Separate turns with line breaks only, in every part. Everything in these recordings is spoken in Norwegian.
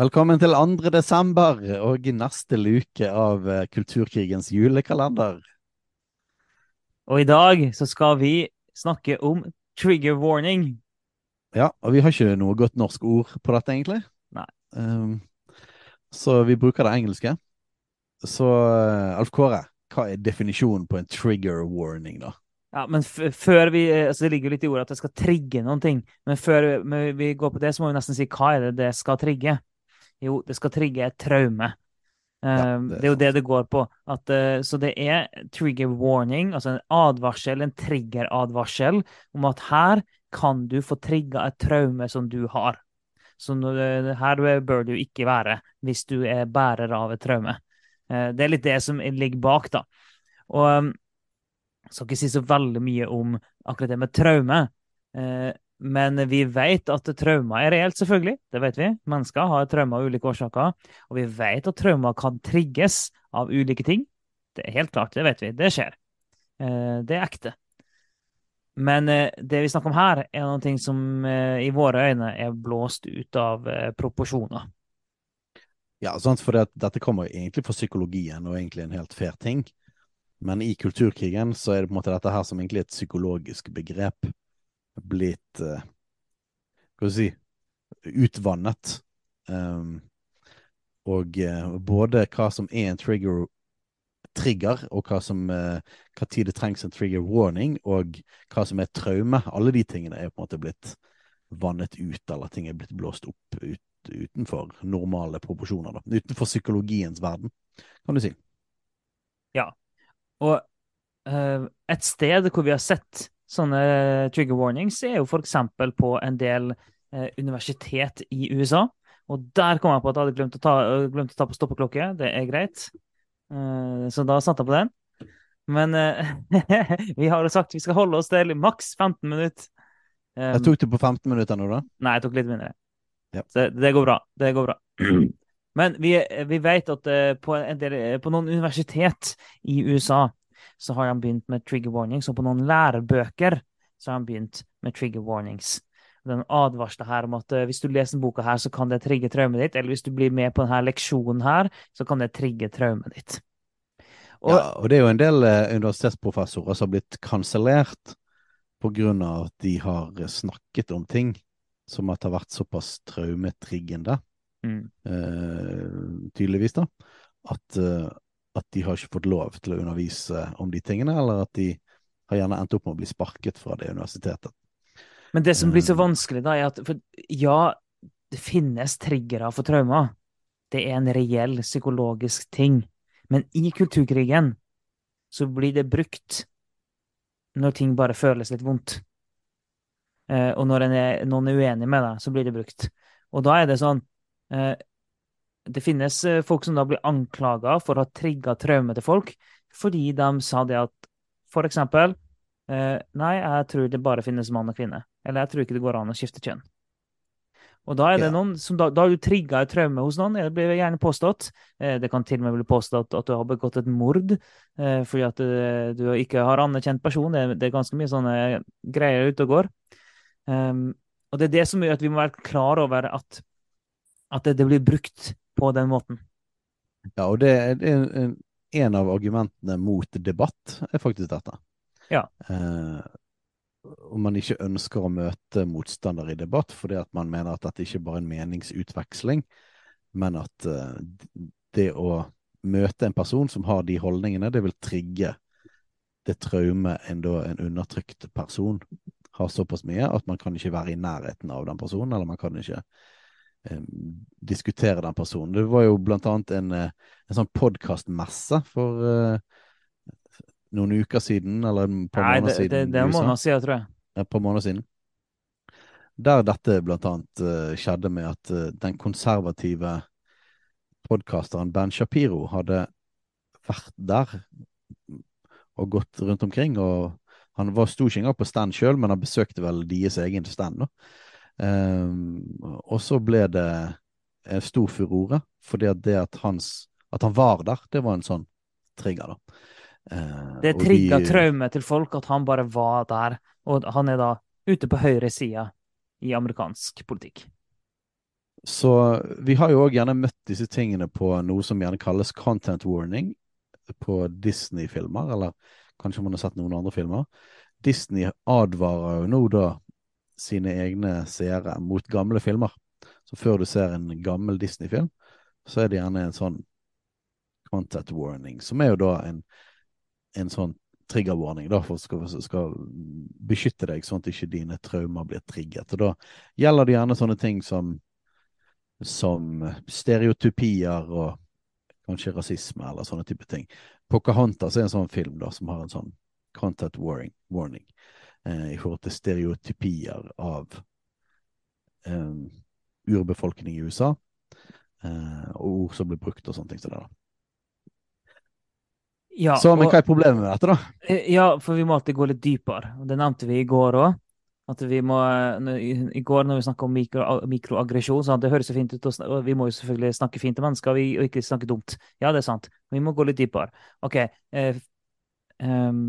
Velkommen til 2. desember og neste luke av eh, Kulturkrigens julekalender.
Og i dag så skal vi snakke om trigger warning.
Ja, og vi har ikke noe godt norsk ord på dette, egentlig.
Nei.
Um, så vi bruker det engelske. Så uh, Alf Kåre, hva er definisjonen på en trigger warning, da?
Ja, men før vi, eh, altså Det ligger jo litt i ordet at det skal trigge noen ting. Men før vi går på det, så må vi nesten si hva er det det skal trigge? Jo, det skal trigge et traume. Ja, ehm, det, er det, er jo det det går på. At, uh, så det er trigger warning, altså en advarsel, en triggeradvarsel, om at her kan du få trigga et traume som du har. Så uh, her bør du ikke være hvis du er bærer av et traume. Det er litt det som ligger bak, da. Og jeg skal ikke si så veldig mye om akkurat det med traume. Men vi vet at traumer er reelt, selvfølgelig. Det vet vi. Mennesker har traumer av ulike årsaker. Og vi vet at traumer kan trigges av ulike ting. Det er helt klart, det vet vi. Det skjer. Eh, det er ekte. Men eh, det vi snakker om her, er noe som eh, i våre øyne er blåst ut av proporsjoner.
Ja, sant, for det, dette kommer egentlig fra psykologien, og egentlig en helt fair ting. Men i kulturkrigen så er det på en måte dette her som egentlig er et psykologisk begrep blitt uh, skal vi si utvannet. Um, og uh, både hva som er en trigger, trigger og hva som uh, hva tid det trengs en trigger warning, og hva som er traume. Alle de tingene er på en måte blitt vannet ut, eller ting er blitt blåst opp ut, utenfor normale proporsjoner. Da. Utenfor psykologiens verden, kan du si.
Ja. Og uh, et sted hvor vi har sett sånne trigger warnings er jo f.eks. på en del eh, universitet i USA. Og der kom jeg på at jeg hadde glemt å ta, glemt å ta på stoppeklokke. Det er greit. Eh, så da satte jeg på den. Men eh, vi har jo sagt vi skal holde oss til maks 15 minutter.
Um, jeg tok det på 15 minutter nå, da?
Nei, jeg tok litt mindre.
Ja.
Så det går bra. Det går bra. Men vi, vi vet at uh, på, del, på, noen universitet i USA så har de begynt med trigger warnings, og på noen lærebøker så har de begynt med trigger warnings. Den advarsler her om at uh, hvis du leser denne boka her, så kan det trigge traumet ditt, eller hvis du blir med på denne leksjonen her, så kan det trigge traumet ditt.
Og, ja, og det er jo en del uh, universitetsprofessorer som har blitt kansellert av at de har snakket om ting som at har vært såpass traumetriggende, mm. uh, tydeligvis, da, at, at de har ikke fått lov til å undervise om de tingene, eller at de har gjerne endt opp med å bli sparket fra det universitetet.
Men det som blir så eh. vanskelig, da, er at for, ja, det finnes triggere for traumer. Det er en reell psykologisk ting. Men i kulturkrigen så blir det brukt når ting bare føles litt vondt. Eh, og når er, noen er uenig med deg, så blir det brukt. Og da er det sånn eh, det finnes eh, folk som da blir anklaga for å ha trigga traume til folk, fordi de sa det at for eksempel eh, Nei, jeg tror det bare finnes mann og kvinne. Eller jeg tror ikke det går an å skifte kjønn. Og da er det noen som da, da har du trigga et traume hos noen. Det blir gjerne påstått. Eh, det kan til og med bli påstått at du har begått et mord fordi at du, ikke har anerkjent person. Det, det, er ganske mye sånne greier ute og går. Um, og det er det som gjør at vi må være klar over at, at det, det blir brukt på den måten.
Ja, og det er en, en av argumentene mot debatt er faktisk dette.
Ja.
Eh, om man ikke ønsker å møte motstander i debatt fordi at man mener at dette ikke bare er en meningsutveksling, men at eh, det å møte en person som har de holdningene, det vil trigge det traumet en, en undertrykt person har såpass mye at man kan ikke være i nærheten av den personen, eller man kan ikke diskutere den personen. Det var jo blant annet en, eh, en sånn podkastmesse for uh, noen uker siden, eller et par måneder
det,
siden.
Det, det er en måned siden, tror jeg.
Et par måneder siden. Der dette blant annet uh, skjedde med at uh, den konservative podkasteren Ben Shapiro hadde vært der og gått rundt omkring. og Han var, sto ikke engang på stand sjøl, men han besøkte vel deres egen stand. Um, og så ble det en stor furore, fordi at det at, hans, at han var der, det var en sånn trigger. da.
Uh, det trigga de, traume til folk at han bare var der, og han er da ute på høyre side i amerikansk politikk.
Så vi har jo òg gjerne møtt disse tingene på noe som gjerne kalles content warning på Disney-filmer, eller kanskje man har sett noen andre filmer. Disney advarer jo nå da sine egne seere mot gamle filmer. Så før du ser en gammel Disney-film, så er det gjerne en sånn content warning, som er jo da en, en sånn trigger warning da, for skal, skal beskytte deg sånn at ikke dine traumer blir trigget. Og da gjelder det gjerne sånne ting som som stereotypier og kanskje rasisme eller sånne type ting. Pocahontas er en sånn film da, som har en sånn content warning, warning i forhold til stereotypier av eh, urbefolkning i USA, eh, og ord som blir brukt og sånne ting som det. da. Ja, så, men hva er problemet med dette, da?
Eh, ja, for vi må alltid gå litt dypere. Det nevnte vi i går òg. At vi må, I går når vi snakka om mikro, mikroaggresjon, så det høres så fint ut, og vi må jo selvfølgelig snakke fint til mennesker og ikke snakke dumt. Ja, det er sant. Vi må gå litt dypere. OK. Eh, um,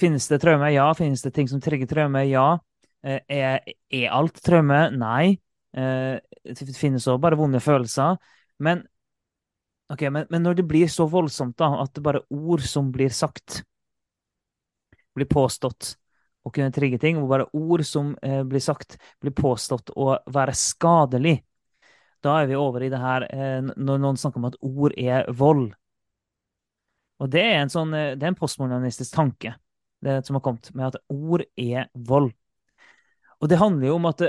finnes det traume? Ja. Finnes det ting som trigger traume? Ja. Eh, er, er, alt traume? Nei. Eh, det finnes òg bare vonde følelser. Men, okay, men, men når det blir så voldsomt da, at det bare er ord som blir sagt, blir påstått å kunne trigge ting, hvor bare ord som eh, blir sagt, blir påstått å være skadelig. Da er vi over i det her eh, når noen snakker om at ord er vold. Og det er en sånn, eh, det er en postmodernistisk tanke det som har kommet, med at ord er vold. Og det handler jo om at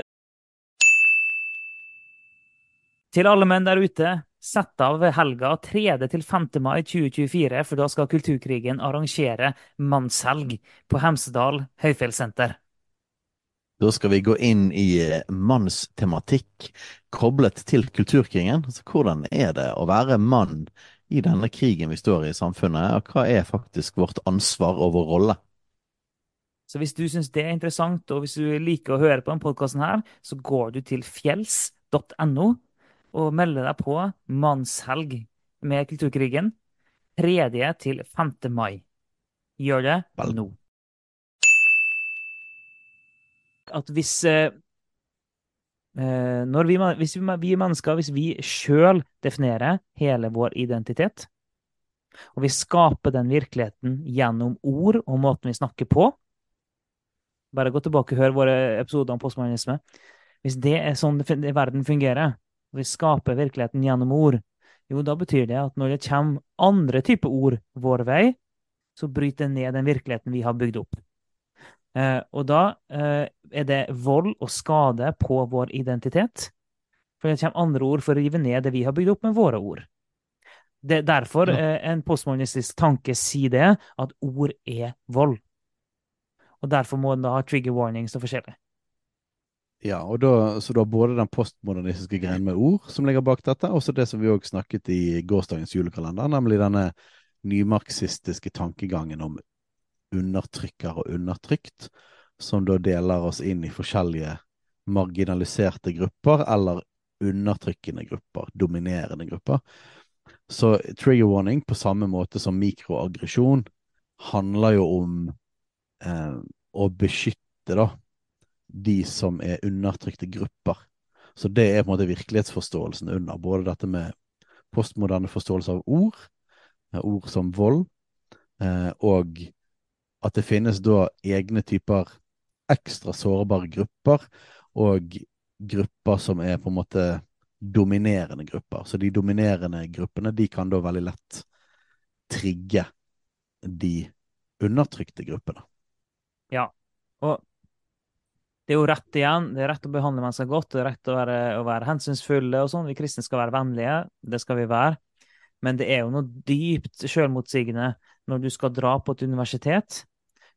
Til alle menn der ute, Sett av helga 3. til 5. mai 2024, for da skal Kulturkrigen arrangere mannshelg på Hemsedal høyfjellssenter.
Da skal vi gå inn i eh, mannstematikk koblet til kulturkrigen. Altså, hvordan er det å være mann i denne krigen vi står i i samfunnet, og hva er faktisk vårt ansvar og vår rolle?
Så hvis du syns det er interessant, og hvis du liker å høre på denne podkasten her, så går du til fjells.no og melder deg på mannshelg med Kulturkrigen 3. til 5. mai. Gjør det nå. At hvis eh, eh når vi, hvis vi, vi mennesker, hvis vi sjøl definerer hele vår identitet, og vi skaper den virkeligheten gjennom ord og måten vi snakker på Bare gå tilbake og hør våre episoder om postmodernisme. Hvis det er sånn verden fungerer, og vi skaper virkeligheten gjennom ord, jo, da betyr det at når det kommer andre typer ord vår vei, så bryter det ned den virkeligheten vi har bygd opp. Eh, og da eh, er det vold og skade på vår identitet. For det kommer andre ord for å rive ned det vi har bygd opp med våre ord. Det er derfor eh, en postmodernistisk tanke sier det, at ord er vold. Og derfor må en da ha trigger warnings og forskjellig.
Ja, og da, så du har både den postmodernistiske greien med ord som ligger bak dette, og så det som vi òg snakket i gårsdagens julekalender, nemlig denne nymarxistiske tankegangen om undertrykker og undertrykt, som da deler oss inn i forskjellige marginaliserte grupper eller undertrykkende grupper, dominerende grupper. Så trigger warning, på samme måte som mikroaggresjon, handler jo om eh, å beskytte, da, de som er undertrykte grupper. Så det er på en måte virkelighetsforståelsen under både dette med postmoderne forståelse av ord, eh, ord som vold, eh, og at det finnes da egne typer ekstra sårbare grupper, og grupper som er på en måte dominerende grupper. Så de dominerende gruppene de kan da veldig lett trigge de undertrykte gruppene.
Ja, og det er jo rett igjen. Det er rett å behandle mennesker godt, det er rett å være, være hensynsfulle og sånn. Vi kristne skal være vennlige, det skal vi være. Men det er jo noe dypt selvmotsigende når du skal dra på et universitet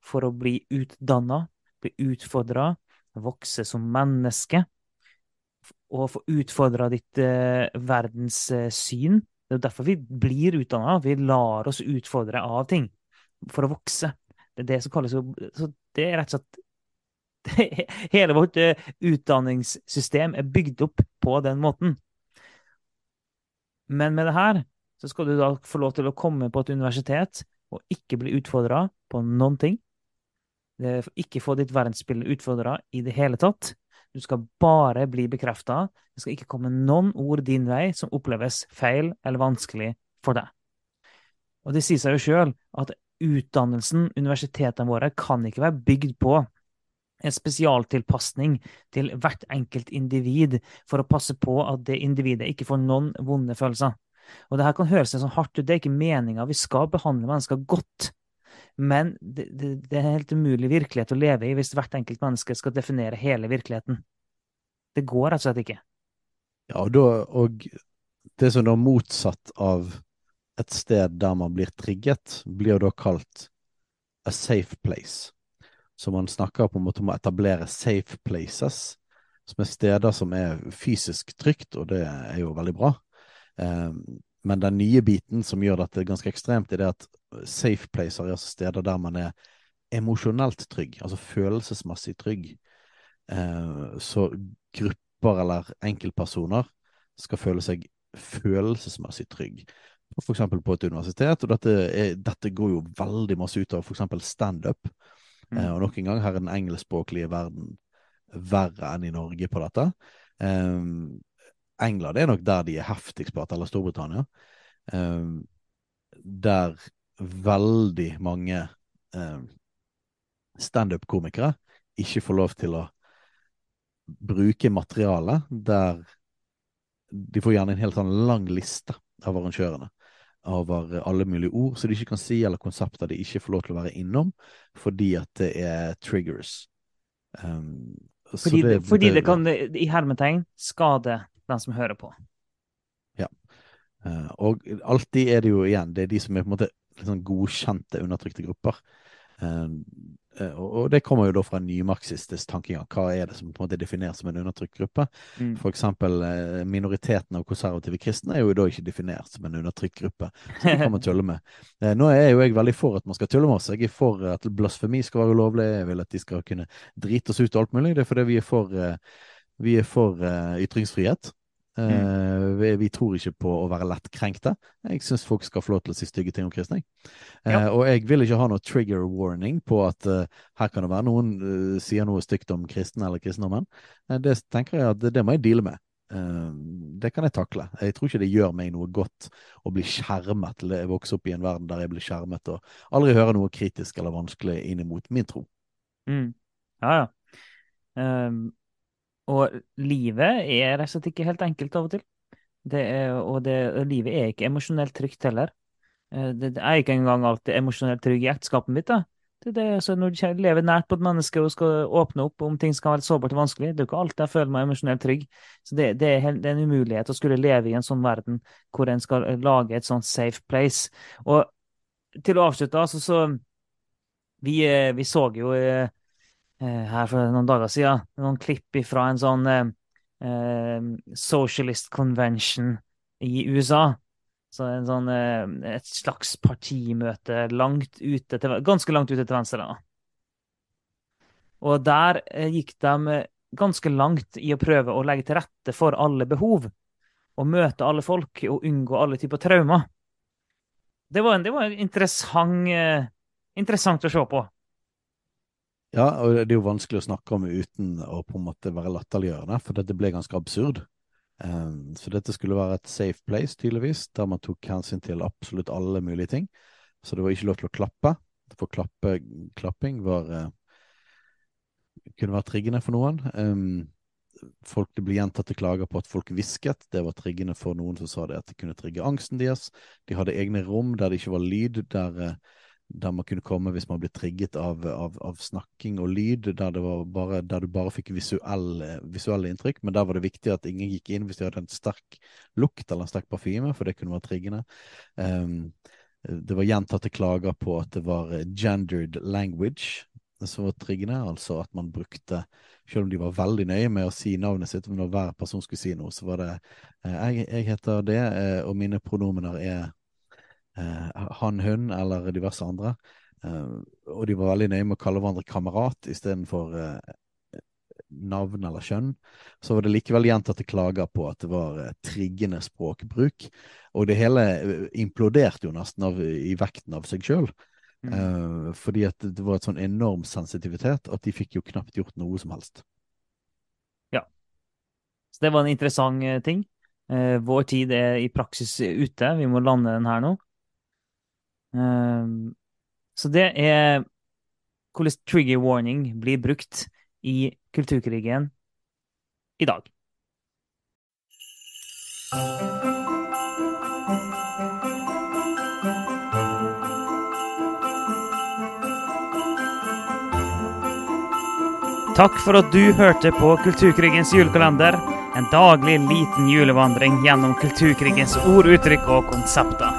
for å bli utdanna, bli utfordra vokse som menneske og få utfordra ditt eh, verdenssyn. Det er jo derfor vi blir utdanna. Vi lar oss utfordre av ting for å vokse. Det er det som kalles Så det er rett og slett Hele vårt eh, utdanningssystem er bygd opp på den måten. Men med det her så skal du da få lov til å komme på et universitet og ikke bli utfordra på noen ting. Ikke få ditt verdensbilde utfordra i det hele tatt. Du skal bare bli bekrefta. Det skal ikke komme noen ord din vei som oppleves feil eller vanskelig for deg. Og det sier seg jo sjøl at utdannelsen, universitetene våre, kan ikke være bygd på en spesialtilpasning til hvert enkelt individ for å passe på at det individet ikke får noen vonde følelser. Og det her kan høres sånn hardt ut, det er ikke meninga. Vi skal behandle mennesker godt. Men det, det, det, er en helt umulig virkelighet å leve i hvis hvert enkelt menneske skal definere hele virkeligheten. Det går rett og slett ikke.
Ja, og, da, og det som er motsatt av et sted der man blir trigget, blir jo da kalt a safe place. Så man snakker på en måte om å etablere safe places, som er steder som er fysisk trygt, og det er jo veldig bra. Um, men den nye biten som gjør dette ganske ekstremt, er det at safe placer er altså steder der man er emosjonelt trygg, altså følelsesmessig trygg. Uh, så grupper eller enkeltpersoner skal føle seg følelsesmessig trygg. Eksempel på et universitet, og dette, er, dette går jo veldig masse ut av eksempel standup. Mm. Eh, og nok en gang, her er den engelskspråklige verden verre enn i Norge på dette. Um, England er nok der de er heftigst på dette, eller Storbritannia. Um, der veldig mange um, standup-komikere ikke får lov til å bruke materialet der de får gjerne en helt sånn lang liste av arrangørene over alle mulige ord som de ikke kan si, eller konsepter de ikke får lov til å være innom, fordi at det er triggers.
Um, fordi, det, fordi det, det, kan i hermetegn skade den som hører på.
Ja. Uh, og alltid er det jo igjen det er de som er på en måte liksom godkjente undertrykte grupper. Uh, uh, og det kommer jo da fra nymarxistisk tankegang. Hva er det som på en måte defineres som en undertrykt gruppe? Mm. For eksempel minoriteten av konservative kristne er jo da ikke definert som en undertrykt gruppe. Så det kan man tulle med. nå er jo jeg veldig for at man skal tulle med oss. Jeg er for at blasfemi skal være ulovlig. Jeg vil at de skal kunne drite oss ut og alt mulig. Det er fordi vi er for vi er for ytringsfrihet. Uh, mm. vi, vi, tror ikke på å være lettkrenkte. Jeg syns folk skal få lov til å si stygge ting om kristne. Uh, ja. Og jeg vil ikke ha noe trigger warning på at her kan det være noen sier noe stygt om kristne eller kristendommen. det tenker jeg at det, det må jeg deale med. det kan jeg takle. Jeg tror ikke det gjør meg noe godt å bli skjermet, eller vokse opp i en verden der jeg blir skjermet og aldri hører noe kritisk eller vanskelig inn mot min tro.
Mm. Ja, ja. Um, og livet er rett og slett ikke helt enkelt av og til. Det er, og det, livet er ikke emosjonelt trygt heller. Eh, det, er ikke engang alltid emosjonelt trygg i ekteskapet mitt. da. Det, det, altså når du lever nært på et menneske og skal åpne opp om ting skal være sårbart og vanskelig, det er ikke alltid jeg føler meg emosjonelt trygg. Så det, det, er, det, er, en umulighet å skulle leve i en sånn verden hvor en skal lage et sånn safe place. Og til å avslutte, altså, så vi, eh, vi så jo Eh, her for noen dager siden. Noen klipp fra en sånn eh, eh, socialist convention i USA. Så en sånn, eh, et slags partimøte langt ute til, ganske langt ute til venstre. Da. Og der eh, gikk de ganske langt i å prøve å legge til rette for alle behov. Og møte alle folk og unngå alle typer traumer. Det var, en, det var interessant, eh, interessant å se på.
Ja, og det er jo vanskelig å snakke om uten å på en måte være latterliggjørende, for dette ble ganske absurd. Um, så dette skulle være et safe place, tydeligvis, der man tok hensyn til absolutt alle mulige ting. Så det var ikke lov til å klappe, for klappe, klapping var uh, kunne være triggende for noen. Um, folk, det ble gjentatte klager på at folk hvisket. Det var triggende for noen som sa det at det kunne trigge angsten deres. De hadde egne rom der det ikke var lyd, der uh, der man kunne komme hvis man ble trigget av, av, av snakking og lyd, der, bare, der du bare fikk visuelle, visuelle, inntrykk. Men der var det viktig at ingen gikk inn hvis de hadde en sterk lukt eller en sterk parfyme, for det kunne være triggende. Um, det var gjentatte klager på at det var gendered language, som var triggende altså at man brukte Selv om de var veldig nøye med å si navnet sitt, men når hver person skulle si noe, så var det jeg, jeg heter det, og mine pronomener er han, hun eller diverse andre. og de var veldig nøye med å kalle hverandre kamerat istedenfor navn eller kjønn, så var det likevel gjentatte klager på at det var eh, triggende språkbruk. Og det hele eh, imploderte jo nesten av, i vekten av seg sjøl. Mm. Eh, fordi at det var et sånn enorm sensitivitet at de fikk jo knapt gjort noe som helst.
Ja. Så det var en interessant eh, ting. Eh, vår tid er i praksis ute. Vi må lande den her nå. Eh, så det er hvordan trigger warning blir brukt i kulturkrigen i dag. Takk for at du hørte på Kulturkrigens julekalender. En daglig liten julevandring gjennom kulturkrigens ord, uttrykk og konsepter.